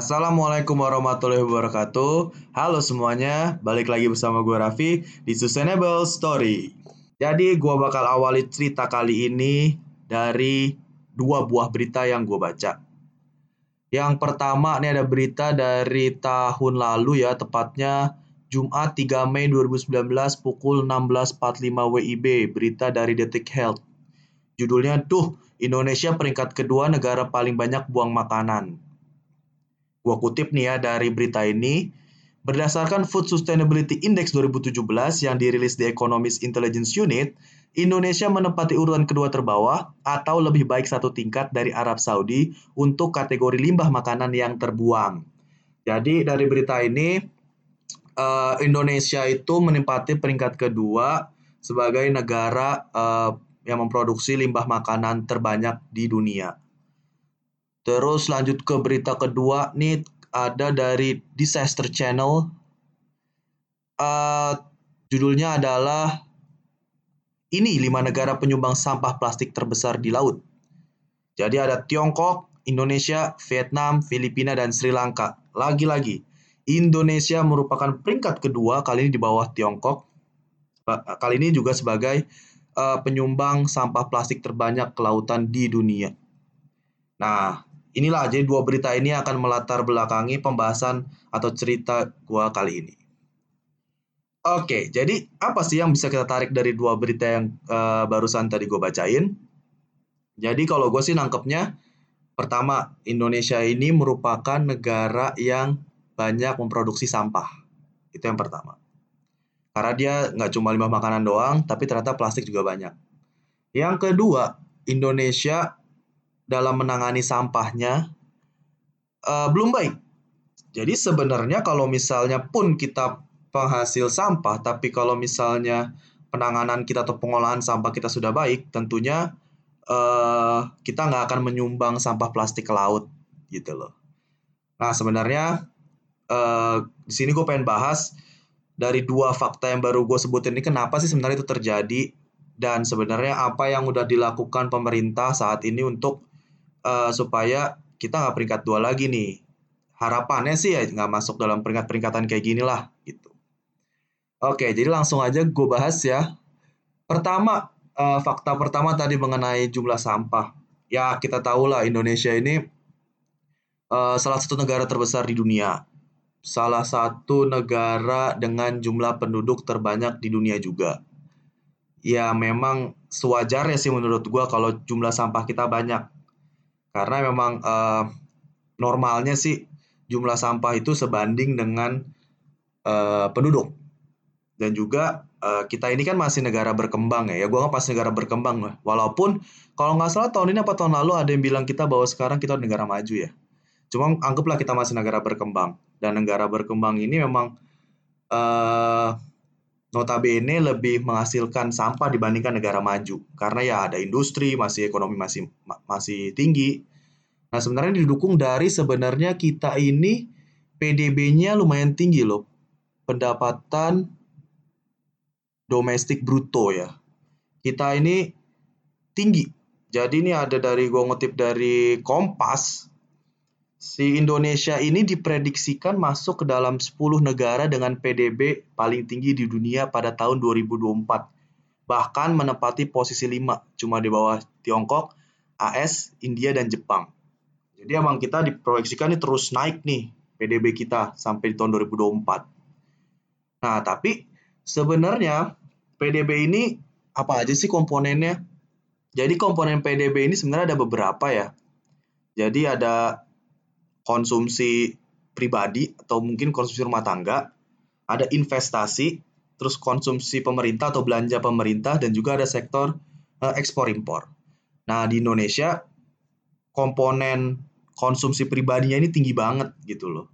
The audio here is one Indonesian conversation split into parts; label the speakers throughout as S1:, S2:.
S1: Assalamualaikum warahmatullahi wabarakatuh. Halo semuanya, balik lagi bersama gue Raffi di Sustainable Story. Jadi gue bakal awali cerita kali ini dari dua buah berita yang gue baca. Yang pertama ini ada berita dari tahun lalu ya, tepatnya Jumat 3 Mei 2019 pukul 16.45 WIB, berita dari Detik Health. Judulnya tuh Indonesia peringkat kedua negara paling banyak buang makanan. Gua kutip nih ya dari berita ini, berdasarkan Food Sustainability Index 2017 yang dirilis di Economist Intelligence Unit, Indonesia menempati urutan kedua terbawah atau lebih baik satu tingkat dari Arab Saudi untuk kategori limbah makanan yang terbuang. Jadi dari berita ini, uh, Indonesia itu menempati peringkat kedua sebagai negara uh, yang memproduksi limbah makanan terbanyak di dunia. Terus lanjut ke berita kedua nih ada dari Disaster Channel. Uh, judulnya adalah ini lima negara penyumbang sampah plastik terbesar di laut. Jadi ada Tiongkok, Indonesia, Vietnam, Filipina, dan Sri Lanka. Lagi-lagi, Indonesia merupakan peringkat kedua kali ini di bawah Tiongkok. Kali ini juga sebagai uh, penyumbang sampah plastik terbanyak ke lautan di dunia. Nah, Inilah jadi dua berita ini akan melatar belakangi pembahasan atau cerita gua kali ini. Oke, jadi apa sih yang bisa kita tarik dari dua berita yang uh, barusan tadi gue bacain? Jadi kalau gue sih nangkepnya, pertama Indonesia ini merupakan negara yang banyak memproduksi sampah. Itu yang pertama. Karena dia nggak cuma limbah makanan doang, tapi ternyata plastik juga banyak. Yang kedua, Indonesia dalam menangani sampahnya uh, belum baik. Jadi sebenarnya kalau misalnya pun kita penghasil sampah, tapi kalau misalnya penanganan kita atau pengolahan sampah kita sudah baik, tentunya uh, kita nggak akan menyumbang sampah plastik ke laut gitu loh. Nah sebenarnya uh, di sini gue pengen bahas dari dua fakta yang baru gue sebutin ini kenapa sih sebenarnya itu terjadi dan sebenarnya apa yang udah dilakukan pemerintah saat ini untuk uh, supaya kita nggak peringkat dua lagi nih. Harapannya sih ya nggak masuk dalam peringkat-peringkatan kayak gini lah gitu. Oke, jadi langsung aja gue bahas ya. Pertama, uh, fakta pertama tadi mengenai jumlah sampah. Ya kita tahu lah Indonesia ini uh, salah satu negara terbesar di dunia. Salah satu negara dengan jumlah penduduk terbanyak di dunia juga. Ya memang sewajarnya sih menurut gue kalau jumlah sampah kita banyak karena memang uh, normalnya sih jumlah sampah itu sebanding dengan uh, penduduk. Dan juga uh, kita ini kan masih negara berkembang ya. Ya gue nggak pas negara berkembang lah. Walaupun kalau nggak salah tahun ini apa tahun lalu ada yang bilang kita bahwa sekarang kita negara maju ya. Cuma anggaplah kita masih negara berkembang. Dan negara berkembang ini memang uh, notabene lebih menghasilkan sampah dibandingkan negara maju karena ya ada industri masih ekonomi masih masih tinggi. Nah sebenarnya didukung dari sebenarnya kita ini PDB-nya lumayan tinggi loh pendapatan domestik bruto ya. Kita ini tinggi. Jadi ini ada dari gue ngutip dari Kompas Si Indonesia ini diprediksikan masuk ke dalam 10 negara dengan PDB paling tinggi di dunia pada tahun 2024. Bahkan menempati posisi 5, cuma di bawah Tiongkok, AS, India, dan Jepang. Jadi emang kita diproyeksikan ini terus naik nih PDB kita sampai di tahun 2024. Nah, tapi sebenarnya PDB ini apa aja sih komponennya? Jadi komponen PDB ini sebenarnya ada beberapa ya. Jadi ada konsumsi pribadi atau mungkin konsumsi rumah tangga, ada investasi, terus konsumsi pemerintah atau belanja pemerintah dan juga ada sektor uh, ekspor impor. Nah, di Indonesia komponen konsumsi pribadinya ini tinggi banget gitu loh.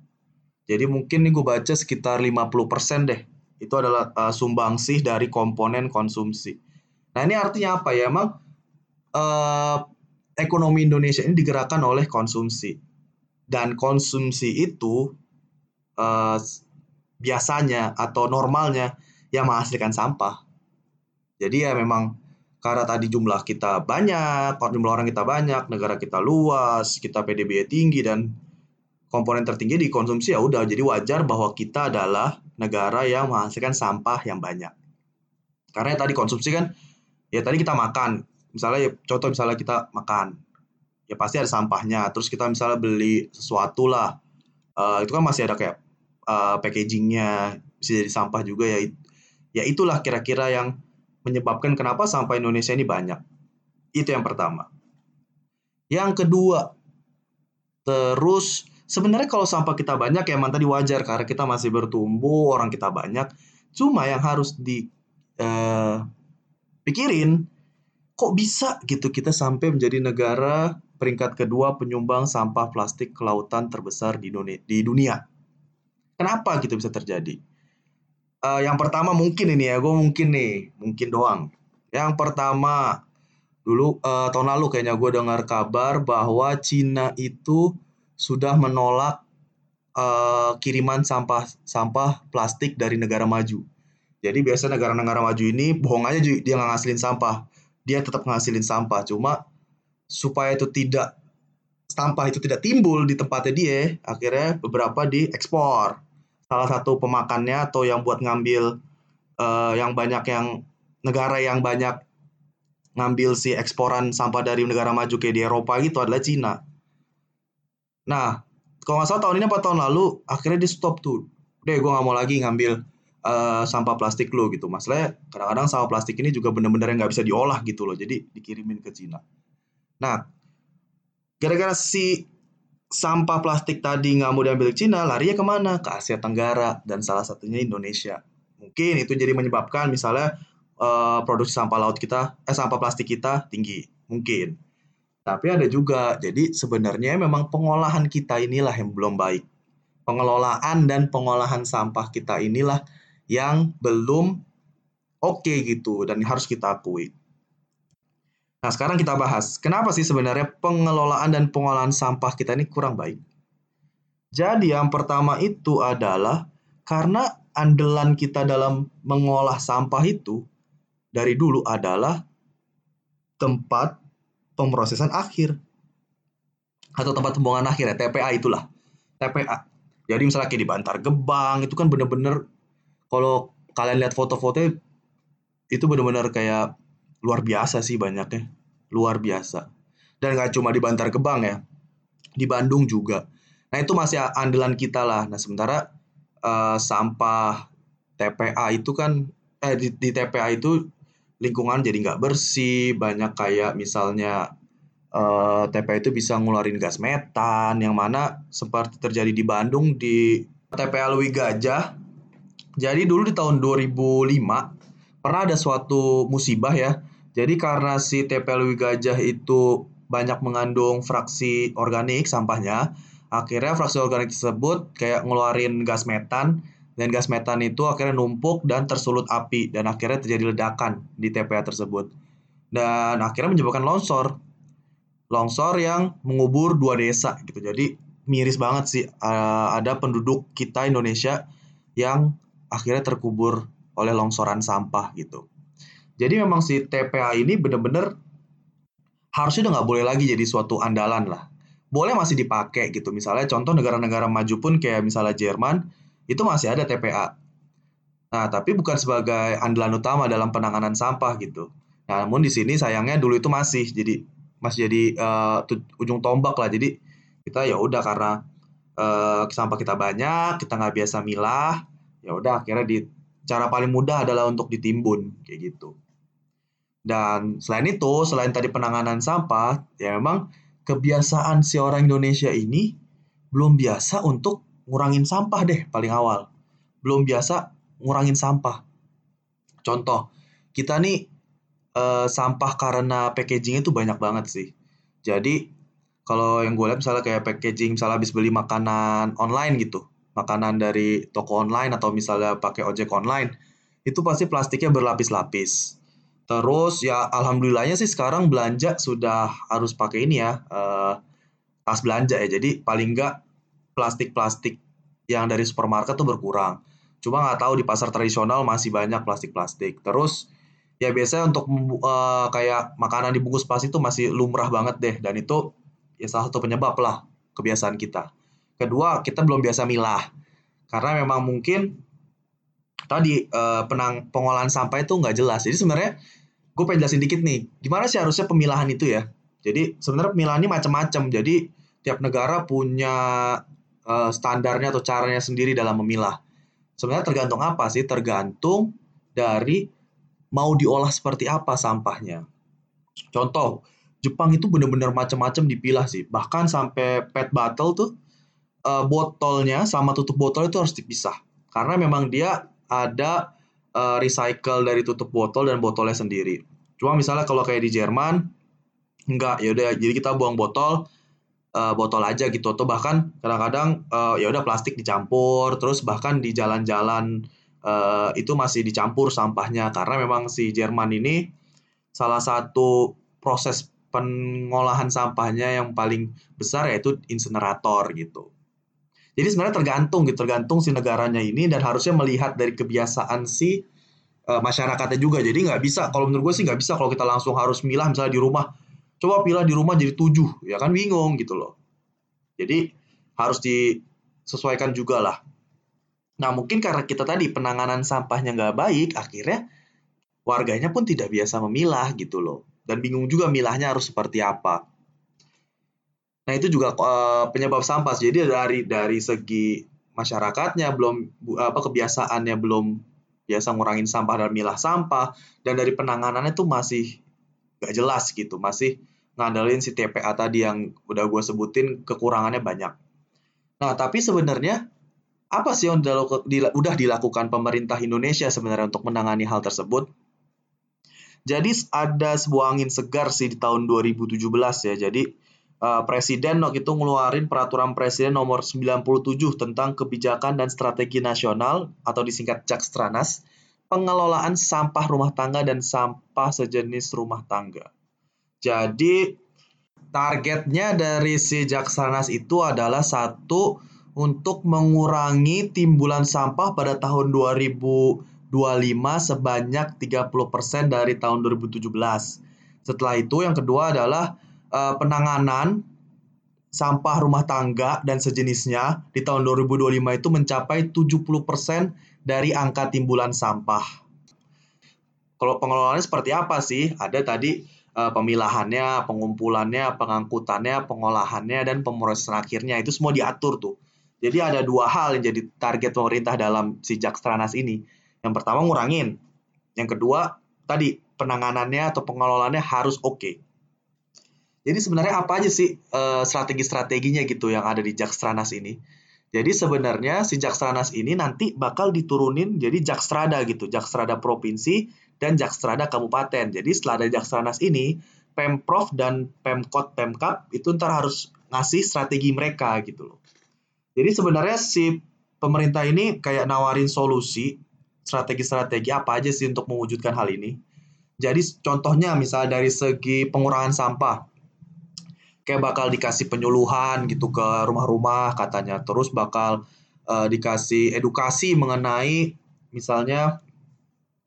S1: Jadi mungkin nih gue baca sekitar 50% deh. Itu adalah uh, sumbangsih dari komponen konsumsi. Nah, ini artinya apa ya? Emang uh, ekonomi Indonesia ini digerakkan oleh konsumsi dan konsumsi itu uh, biasanya atau normalnya yang menghasilkan sampah. Jadi ya memang karena tadi jumlah kita banyak, jumlah orang kita banyak, negara kita luas, kita PDB tinggi dan komponen tertinggi dikonsumsi ya udah jadi wajar bahwa kita adalah negara yang menghasilkan sampah yang banyak. Karena tadi konsumsi kan ya tadi kita makan, misalnya ya, contoh misalnya kita makan, ya pasti ada sampahnya. Terus kita misalnya beli sesuatu lah, uh, itu kan masih ada kayak uh, packagingnya bisa jadi sampah juga ya. Ya itulah kira-kira yang menyebabkan kenapa sampah Indonesia ini banyak. Itu yang pertama. Yang kedua, terus sebenarnya kalau sampah kita banyak ya emang tadi wajar karena kita masih bertumbuh, orang kita banyak. Cuma yang harus dipikirin, eh, kok bisa gitu kita sampai menjadi negara peringkat kedua penyumbang sampah plastik ke lautan terbesar di dunia. Kenapa gitu bisa terjadi? Uh, yang pertama mungkin ini ya, gue mungkin nih, mungkin doang. Yang pertama, dulu uh, tahun lalu kayaknya gue dengar kabar bahwa Cina itu sudah menolak uh, kiriman sampah sampah plastik dari negara maju. Jadi biasa negara-negara maju ini bohong aja dia nggak ngasilin sampah, dia tetap ngasilin sampah. Cuma supaya itu tidak sampah itu tidak timbul di tempatnya dia, akhirnya beberapa diekspor. Salah satu pemakannya atau yang buat ngambil uh, yang banyak yang negara yang banyak ngambil si eksporan sampah dari negara maju kayak di Eropa gitu adalah Cina. Nah, kalau nggak salah tahun ini apa tahun lalu, akhirnya di stop tuh. Deh, gue nggak mau lagi ngambil uh, sampah plastik lo gitu. Masalahnya kadang-kadang sampah plastik ini juga bener-bener yang nggak bisa diolah gitu loh. Jadi dikirimin ke Cina. Nah, gara-gara si sampah plastik tadi nggak mau diambil Cina, larinya ke mana? Ke Asia Tenggara dan salah satunya Indonesia. Mungkin itu jadi menyebabkan misalnya uh, produksi sampah laut kita, eh sampah plastik kita tinggi. Mungkin. Tapi ada juga, jadi sebenarnya memang pengolahan kita inilah yang belum baik. Pengelolaan dan pengolahan sampah kita inilah yang belum oke okay gitu dan harus kita akui. Nah, sekarang kita bahas, kenapa sih sebenarnya pengelolaan dan pengolahan sampah kita ini kurang baik? Jadi yang pertama itu adalah karena andalan kita dalam mengolah sampah itu dari dulu adalah tempat pemrosesan akhir atau tempat pembuangan akhir ya TPA itulah TPA jadi misalnya kayak di Bantar Gebang itu kan bener-bener kalau kalian lihat foto-fotonya itu bener-bener kayak luar biasa sih banyaknya luar biasa. Dan nggak cuma di Bantar Gebang ya, di Bandung juga. Nah itu masih andalan kita lah. Nah sementara uh, sampah TPA itu kan, eh di, di TPA itu lingkungan jadi nggak bersih, banyak kayak misalnya uh, eh, TPA itu bisa ngeluarin gas metan, yang mana seperti terjadi di Bandung di TPA Lewi Gajah. Jadi dulu di tahun 2005 pernah ada suatu musibah ya, jadi karena si TPLW gajah itu banyak mengandung fraksi organik sampahnya, akhirnya fraksi organik tersebut kayak ngeluarin gas metan dan gas metan itu akhirnya numpuk dan tersulut api dan akhirnya terjadi ledakan di TPA tersebut. Dan akhirnya menyebabkan longsor. Longsor yang mengubur dua desa gitu. Jadi miris banget sih uh, ada penduduk kita Indonesia yang akhirnya terkubur oleh longsoran sampah gitu. Jadi memang si TPA ini bener-bener harusnya udah nggak boleh lagi jadi suatu andalan lah. Boleh masih dipakai gitu. Misalnya contoh negara-negara maju pun kayak misalnya Jerman, itu masih ada TPA. Nah, tapi bukan sebagai andalan utama dalam penanganan sampah gitu. Nah, namun di sini sayangnya dulu itu masih jadi masih jadi uh, ujung tombak lah. Jadi kita ya udah karena uh, sampah kita banyak, kita nggak biasa milah, ya udah akhirnya di cara paling mudah adalah untuk ditimbun kayak gitu. Dan selain itu, selain tadi penanganan sampah, ya memang kebiasaan si orang Indonesia ini belum biasa untuk ngurangin sampah deh paling awal. Belum biasa ngurangin sampah. Contoh, kita nih eh, sampah karena packaging itu banyak banget sih. Jadi kalau yang gue lihat misalnya kayak packaging misalnya habis beli makanan online gitu, makanan dari toko online atau misalnya pakai ojek online, itu pasti plastiknya berlapis-lapis. Terus ya alhamdulillahnya sih sekarang belanja sudah harus pakai ini ya uh, tas belanja ya. Jadi paling nggak plastik-plastik yang dari supermarket tuh berkurang. Cuma nggak tahu di pasar tradisional masih banyak plastik-plastik. Terus ya biasanya untuk uh, kayak makanan dibungkus plastik itu masih lumrah banget deh dan itu ya salah satu penyebab lah kebiasaan kita. kedua kita belum biasa milah karena memang mungkin tadi uh, penang pengolahan sampah itu nggak jelas jadi sebenarnya gue pengen jelasin dikit nih gimana sih harusnya pemilahan itu ya? Jadi sebenarnya pemilahan ini macam-macam. Jadi tiap negara punya uh, standarnya atau caranya sendiri dalam memilah. Sebenarnya tergantung apa sih? Tergantung dari mau diolah seperti apa sampahnya. Contoh Jepang itu benar-benar macam-macam dipilah sih. Bahkan sampai pet bottle tuh uh, botolnya sama tutup botol itu harus dipisah. Karena memang dia ada uh, recycle dari tutup botol dan botolnya sendiri. Cuma misalnya kalau kayak di Jerman enggak ya udah jadi kita buang botol uh, botol aja gitu atau bahkan kadang-kadang uh, ya udah plastik dicampur terus bahkan di jalan-jalan uh, itu masih dicampur sampahnya karena memang si Jerman ini salah satu proses pengolahan sampahnya yang paling besar yaitu insinerator gitu. Jadi sebenarnya tergantung gitu, tergantung si negaranya ini dan harusnya melihat dari kebiasaan si uh, masyarakatnya juga. Jadi nggak bisa, kalau menurut gue sih nggak bisa kalau kita langsung harus milah misalnya di rumah. Coba pilih di rumah jadi tujuh, ya kan bingung gitu loh. Jadi harus disesuaikan juga lah. Nah mungkin karena kita tadi penanganan sampahnya nggak baik, akhirnya warganya pun tidak biasa memilah gitu loh. Dan bingung juga milahnya harus seperti apa. Nah, itu juga uh, penyebab sampah. Jadi dari dari segi masyarakatnya belum apa kebiasaannya belum biasa ngurangin sampah dan milah sampah dan dari penanganannya itu masih gak jelas gitu, masih ngandelin si TPA tadi yang udah gue sebutin kekurangannya banyak. Nah, tapi sebenarnya apa sih yang udah dilakukan pemerintah Indonesia sebenarnya untuk menangani hal tersebut? Jadi ada sebuah angin segar sih di tahun 2017 ya. Jadi uh, presiden waktu itu ngeluarin peraturan presiden nomor 97 tentang kebijakan dan strategi nasional atau disingkat Jakstranas, pengelolaan sampah rumah tangga dan sampah sejenis rumah tangga. Jadi targetnya dari si Jakstranas itu adalah satu untuk mengurangi timbulan sampah pada tahun 2025 sebanyak 30% dari tahun 2017. Setelah itu yang kedua adalah uh, penanganan sampah rumah tangga dan sejenisnya di tahun 2025 itu mencapai 70% dari angka timbulan sampah. Kalau pengelolaannya seperti apa sih? Ada tadi uh, pemilahannya, pengumpulannya, pengangkutannya, pengolahannya, dan pemrosesan akhirnya. Itu semua diatur tuh. Jadi ada dua hal yang jadi target pemerintah dalam si Jakstranas ini. Yang pertama ngurangin. Yang kedua tadi penanganannya atau pengelolaannya harus oke. Okay. Jadi sebenarnya apa aja sih uh, strategi-strateginya gitu yang ada di Jakstranas ini? Jadi sebenarnya si Jakstranas ini nanti bakal diturunin jadi Jakstrada gitu, Jakstrada provinsi dan Jakstrada kabupaten. Jadi setelah ada Jakstranas ini, Pemprov dan Pemkot Pemkap itu ntar harus ngasih strategi mereka gitu loh. Jadi sebenarnya si pemerintah ini kayak nawarin solusi strategi-strategi apa aja sih untuk mewujudkan hal ini. Jadi contohnya misalnya dari segi pengurangan sampah kayak bakal dikasih penyuluhan gitu ke rumah-rumah katanya. Terus bakal uh, dikasih edukasi mengenai misalnya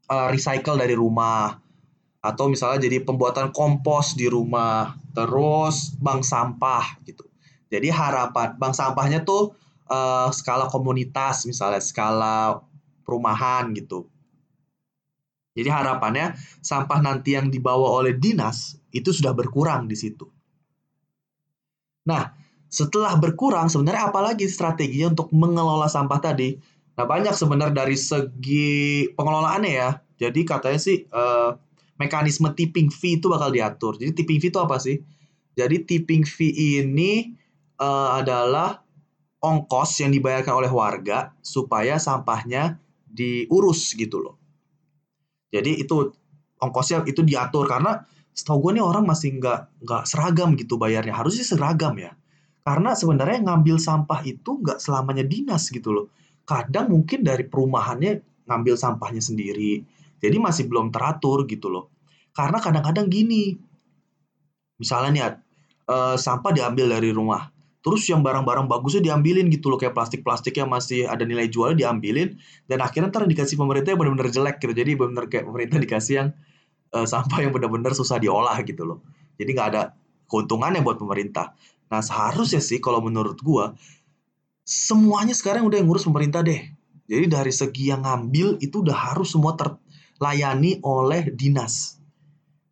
S1: uh, recycle dari rumah atau misalnya jadi pembuatan kompos di rumah terus bank sampah gitu. Jadi harapan bank sampahnya tuh uh, skala komunitas misalnya skala perumahan gitu. Jadi harapannya sampah nanti yang dibawa oleh dinas itu sudah berkurang di situ Nah, setelah berkurang sebenarnya apalagi strateginya untuk mengelola sampah tadi? Nah, banyak sebenarnya dari segi pengelolaannya ya. Jadi katanya sih uh, mekanisme tipping fee itu bakal diatur. Jadi tipping fee itu apa sih? Jadi tipping fee ini uh, adalah ongkos yang dibayarkan oleh warga supaya sampahnya diurus gitu loh. Jadi itu ongkosnya itu diatur karena setahu gue nih orang masih nggak nggak seragam gitu bayarnya. Harusnya seragam ya. Karena sebenarnya ngambil sampah itu nggak selamanya dinas gitu loh. Kadang mungkin dari perumahannya ngambil sampahnya sendiri. Jadi masih belum teratur gitu loh. Karena kadang-kadang gini. Misalnya nih uh, sampah diambil dari rumah. Terus yang barang-barang bagusnya diambilin gitu loh. Kayak plastik-plastik yang masih ada nilai jualnya diambilin. Dan akhirnya ntar dikasih pemerintah yang benar-benar jelek gitu. Jadi benar kayak pemerintah dikasih yang uh, sampah yang benar-benar susah diolah gitu loh. Jadi nggak ada keuntungannya buat pemerintah. Nah seharusnya sih kalau menurut gua semuanya sekarang udah yang ngurus pemerintah deh. Jadi dari segi yang ngambil itu udah harus semua terlayani oleh dinas.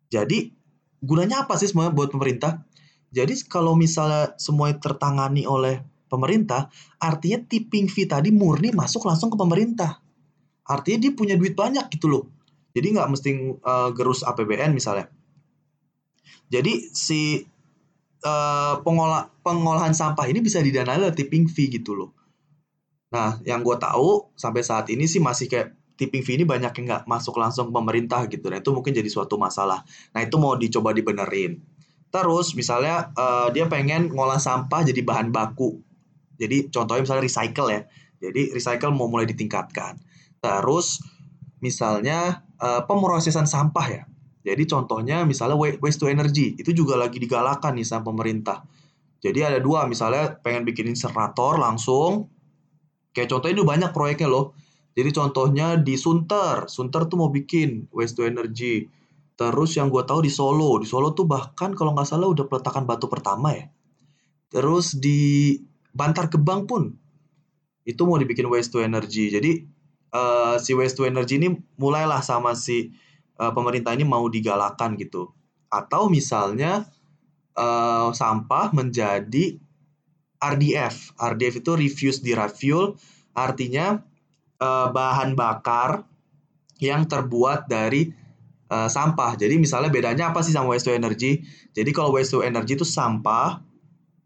S1: Jadi gunanya apa sih semuanya buat pemerintah? Jadi kalau misalnya semuanya tertangani oleh pemerintah, artinya tipping fee tadi murni masuk langsung ke pemerintah. Artinya dia punya duit banyak gitu loh. Jadi nggak mesti uh, gerus APBN misalnya. Jadi si uh, pengolah pengolahan sampah ini bisa didanai oleh tipping fee gitu loh. Nah, yang gue tahu sampai saat ini sih masih kayak tipping fee ini banyak yang nggak masuk langsung pemerintah gitu. Nah, itu mungkin jadi suatu masalah. Nah, itu mau dicoba dibenerin. Terus misalnya uh, dia pengen ngolah sampah jadi bahan baku. Jadi contohnya misalnya recycle ya. Jadi recycle mau mulai ditingkatkan. Terus misalnya uh, pemrosesan sampah ya. Jadi contohnya misalnya waste to energy itu juga lagi digalakan nih sama pemerintah. Jadi ada dua misalnya pengen bikin insertor langsung Kayak contohnya itu banyak proyeknya loh. Jadi contohnya di Sunter, Sunter tuh mau bikin waste to energy. Terus yang gue tahu di Solo, di Solo tuh bahkan kalau nggak salah udah peletakan batu pertama ya. Terus di Bantar Gebang pun itu mau dibikin waste to energy. Jadi uh, si waste to energy ini mulailah sama si uh, pemerintah ini mau digalakan gitu. Atau misalnya uh, sampah menjadi RDF. RDF itu refuse derived fuel, artinya uh, bahan bakar yang terbuat dari uh, sampah. Jadi misalnya bedanya apa sih sama waste to energy? Jadi kalau waste to energy itu sampah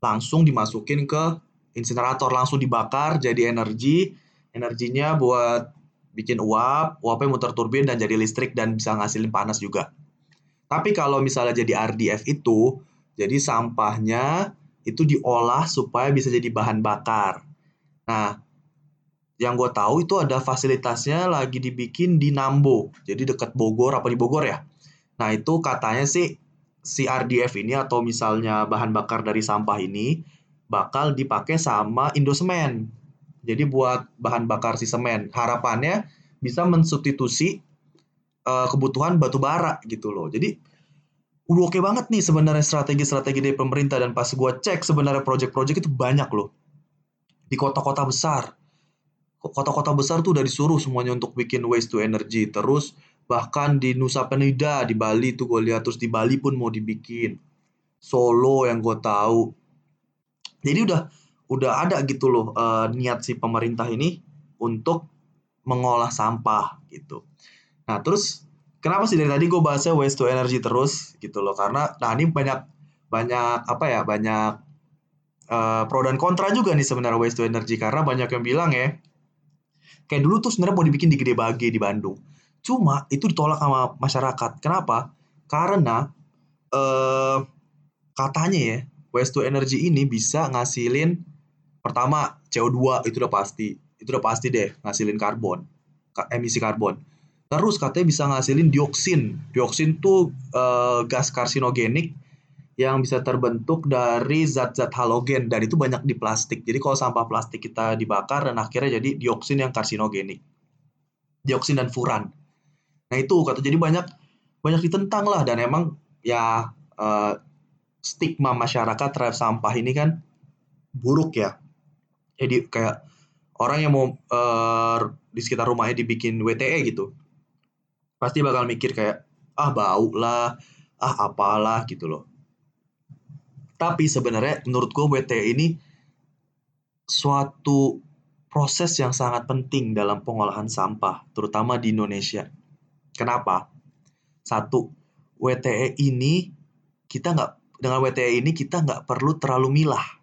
S1: langsung dimasukin ke insinerator, langsung dibakar jadi energi. Energinya buat bikin uap, uapnya muter turbin dan jadi listrik dan bisa ngasilin panas juga. Tapi kalau misalnya jadi RDF itu, jadi sampahnya itu diolah supaya bisa jadi bahan bakar. Nah, yang gue tahu itu ada fasilitasnya lagi dibikin di Nambo, jadi dekat Bogor apa di Bogor ya. Nah itu katanya sih si RDF ini atau misalnya bahan bakar dari sampah ini bakal dipakai sama Indosemen. Jadi buat bahan bakar si semen. Harapannya bisa mensubstitusi uh, kebutuhan batu bara gitu loh. Jadi udah oke okay banget nih sebenarnya strategi-strategi dari pemerintah dan pas gue cek sebenarnya project-project itu banyak loh di kota-kota besar kota-kota besar tuh udah disuruh semuanya untuk bikin waste to energy terus bahkan di Nusa Penida di Bali tuh gue lihat terus di Bali pun mau dibikin Solo yang gue tahu jadi udah udah ada gitu loh uh, niat si pemerintah ini untuk mengolah sampah gitu. Nah terus kenapa sih dari tadi gue bahasnya waste to energy terus gitu loh? Karena nah ini banyak banyak apa ya banyak uh, pro dan kontra juga nih sebenarnya waste to energy. Karena banyak yang bilang ya kayak dulu tuh sebenarnya mau dibikin di Gede Bage di Bandung. Cuma itu ditolak sama masyarakat. Kenapa? Karena uh, katanya ya waste to energy ini bisa ngasilin pertama CO2 itu udah pasti itu udah pasti deh ngasilin karbon emisi karbon Terus katanya bisa ngasilin dioksin. Dioksin tuh uh, gas karsinogenik yang bisa terbentuk dari zat-zat halogen dan itu banyak di plastik. Jadi kalau sampah plastik kita dibakar dan akhirnya jadi dioksin yang karsinogenik. Dioksin dan furan. Nah itu kata jadi banyak banyak ditentang lah dan emang ya uh, stigma masyarakat terhadap sampah ini kan buruk ya. Jadi kayak orang yang mau uh, di sekitar rumahnya dibikin WTE gitu pasti bakal mikir kayak ah bau lah, ah apalah gitu loh. Tapi sebenarnya menurut gue WT ini suatu proses yang sangat penting dalam pengolahan sampah, terutama di Indonesia. Kenapa? Satu, WTE ini kita nggak dengan WTE ini kita nggak perlu terlalu milah.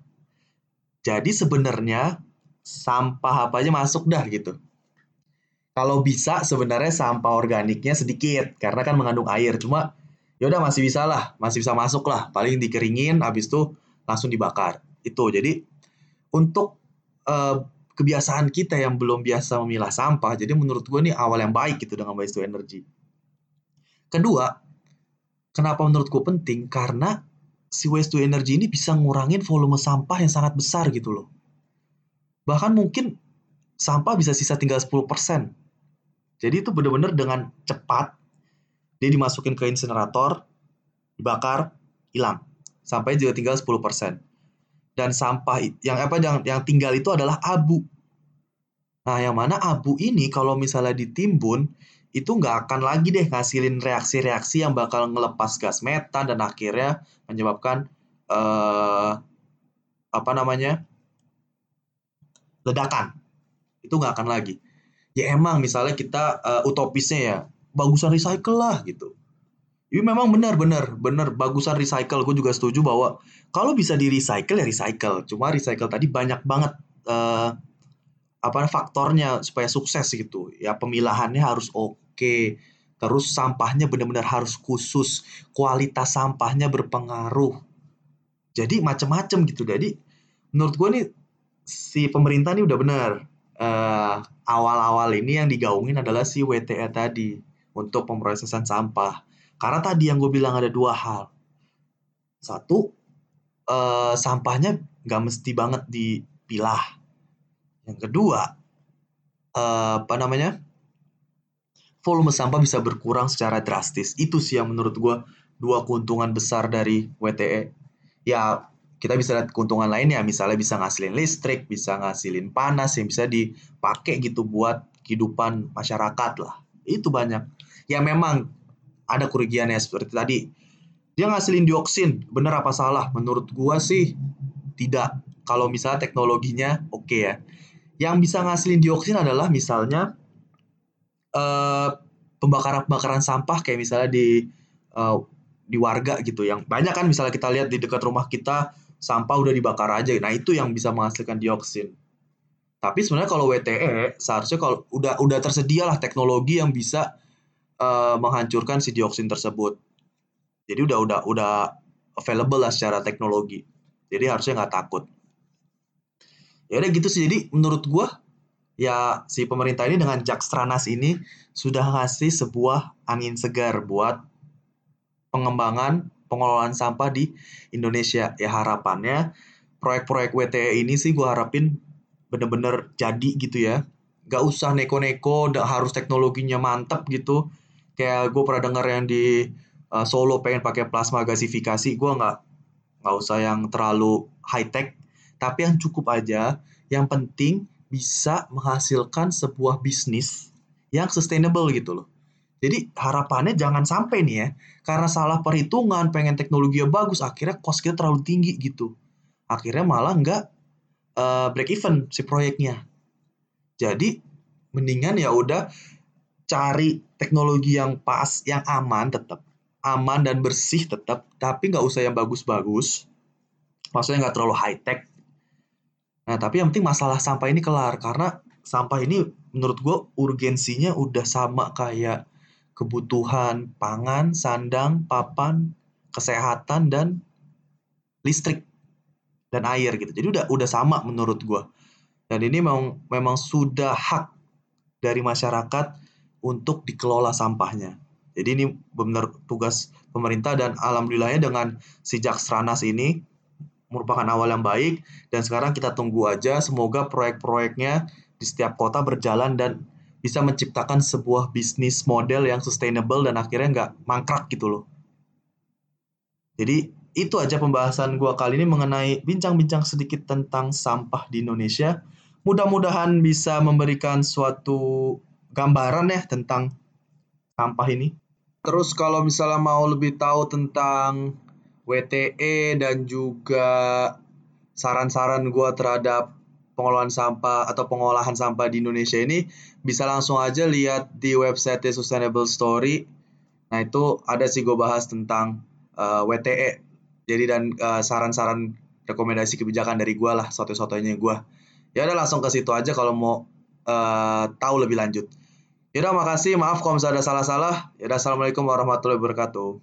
S1: Jadi sebenarnya sampah apa aja masuk dah gitu. Kalau bisa sebenarnya sampah organiknya sedikit karena kan mengandung air. Cuma ya udah masih bisa lah masih bisa masuk lah. Paling dikeringin habis itu langsung dibakar. Itu. Jadi untuk uh, kebiasaan kita yang belum biasa memilah sampah jadi menurut gue ini awal yang baik gitu dengan waste to energy. Kedua kenapa menurut gue penting? Karena si waste to energy ini bisa ngurangin volume sampah yang sangat besar gitu loh bahkan mungkin sampah bisa sisa tinggal 10% jadi itu bener-bener dengan cepat dia dimasukin ke insinerator, dibakar, hilang. Sampai juga tinggal 10%. dan sampah yang apa yang yang tinggal itu adalah abu. Nah, yang mana abu ini kalau misalnya ditimbun itu nggak akan lagi deh ngasilin reaksi-reaksi yang bakal ngelepas gas metan dan akhirnya menyebabkan uh, apa namanya ledakan. Itu nggak akan lagi. Ya emang misalnya kita uh, utopisnya ya bagusan recycle lah gitu. Ini memang benar benar benar bagusan recycle. Gue juga setuju bahwa kalau bisa di recycle ya recycle. Cuma recycle tadi banyak banget uh, apa faktornya supaya sukses gitu. Ya pemilahannya harus oke. Terus sampahnya benar-benar harus khusus. Kualitas sampahnya berpengaruh. Jadi macam-macam gitu. Jadi menurut gue nih si pemerintah ini udah benar. Uh, awal-awal ini yang digaungin adalah si WTE tadi untuk pemrosesan sampah. Karena tadi yang gue bilang ada dua hal. Satu, uh, sampahnya nggak mesti banget dipilah. Yang kedua, uh, apa namanya? Volume sampah bisa berkurang secara drastis. Itu sih yang menurut gue dua keuntungan besar dari WTE. Ya kita bisa lihat keuntungan lainnya. Misalnya bisa ngasilin listrik bisa ngasilin panas yang bisa dipakai gitu buat kehidupan masyarakat lah. Itu banyak. Ya memang ada kerugiannya seperti tadi. Dia ngasilin dioksin. Bener apa salah? Menurut gua sih tidak. Kalau misalnya teknologinya oke okay ya yang bisa ngasilin dioksin adalah misalnya uh, pembakaran pembakaran sampah kayak misalnya di uh, di warga gitu yang banyak kan misalnya kita lihat di dekat rumah kita sampah udah dibakar aja. Nah, itu yang bisa menghasilkan dioksin. Tapi sebenarnya kalau WTE seharusnya kalau udah udah tersedia lah teknologi yang bisa uh, menghancurkan si dioksin tersebut. Jadi udah udah udah available lah secara teknologi. Jadi harusnya nggak takut. Ya udah gitu sih. Jadi menurut gua ya si pemerintah ini dengan Jakstranas ini sudah ngasih sebuah angin segar buat pengembangan pengelolaan sampah di Indonesia. Ya harapannya proyek-proyek WTE ini sih gue harapin bener-bener jadi gitu ya. Gak usah neko-neko, harus teknologinya mantep gitu. Kayak gue pernah dengar yang di uh, Solo pengen pakai plasma gasifikasi, gue nggak nggak usah yang terlalu high tech, tapi yang cukup aja. Yang penting bisa menghasilkan sebuah bisnis yang sustainable gitu loh. Jadi harapannya jangan sampai nih ya, karena salah perhitungan, pengen teknologi yang bagus, akhirnya cost kita terlalu tinggi gitu. Akhirnya malah nggak uh, break even si proyeknya. Jadi mendingan ya udah cari teknologi yang pas, yang aman tetap, aman dan bersih tetap, tapi nggak usah yang bagus-bagus. Maksudnya nggak terlalu high tech. Nah tapi yang penting masalah sampah ini kelar karena sampah ini menurut gue urgensinya udah sama kayak kebutuhan pangan, sandang, papan, kesehatan dan listrik dan air gitu. Jadi udah udah sama menurut gue. Dan ini memang memang sudah hak dari masyarakat untuk dikelola sampahnya. Jadi ini benar tugas pemerintah dan alhamdulillahnya dengan si Jakstranas ini merupakan awal yang baik dan sekarang kita tunggu aja semoga proyek-proyeknya di setiap kota berjalan dan bisa menciptakan sebuah bisnis model yang sustainable dan akhirnya nggak mangkrak gitu loh. Jadi itu aja pembahasan gue kali ini mengenai bincang-bincang sedikit tentang sampah di Indonesia. Mudah-mudahan bisa memberikan suatu gambaran ya tentang sampah ini. Terus kalau misalnya mau lebih tahu tentang WTE dan juga saran-saran gue terhadap pengelolaan sampah atau pengolahan sampah di Indonesia ini bisa langsung aja lihat di website Sustainable Story. Nah itu ada sih gue bahas tentang uh, eh, WTE. Jadi dan uh, saran-saran rekomendasi kebijakan dari gue lah, soto-sotonya gue. Ya udah langsung ke situ aja kalau mau uh, tahu lebih lanjut. Yaudah makasih, maaf kalau misalnya ada salah-salah. Yaudah assalamualaikum warahmatullahi wabarakatuh.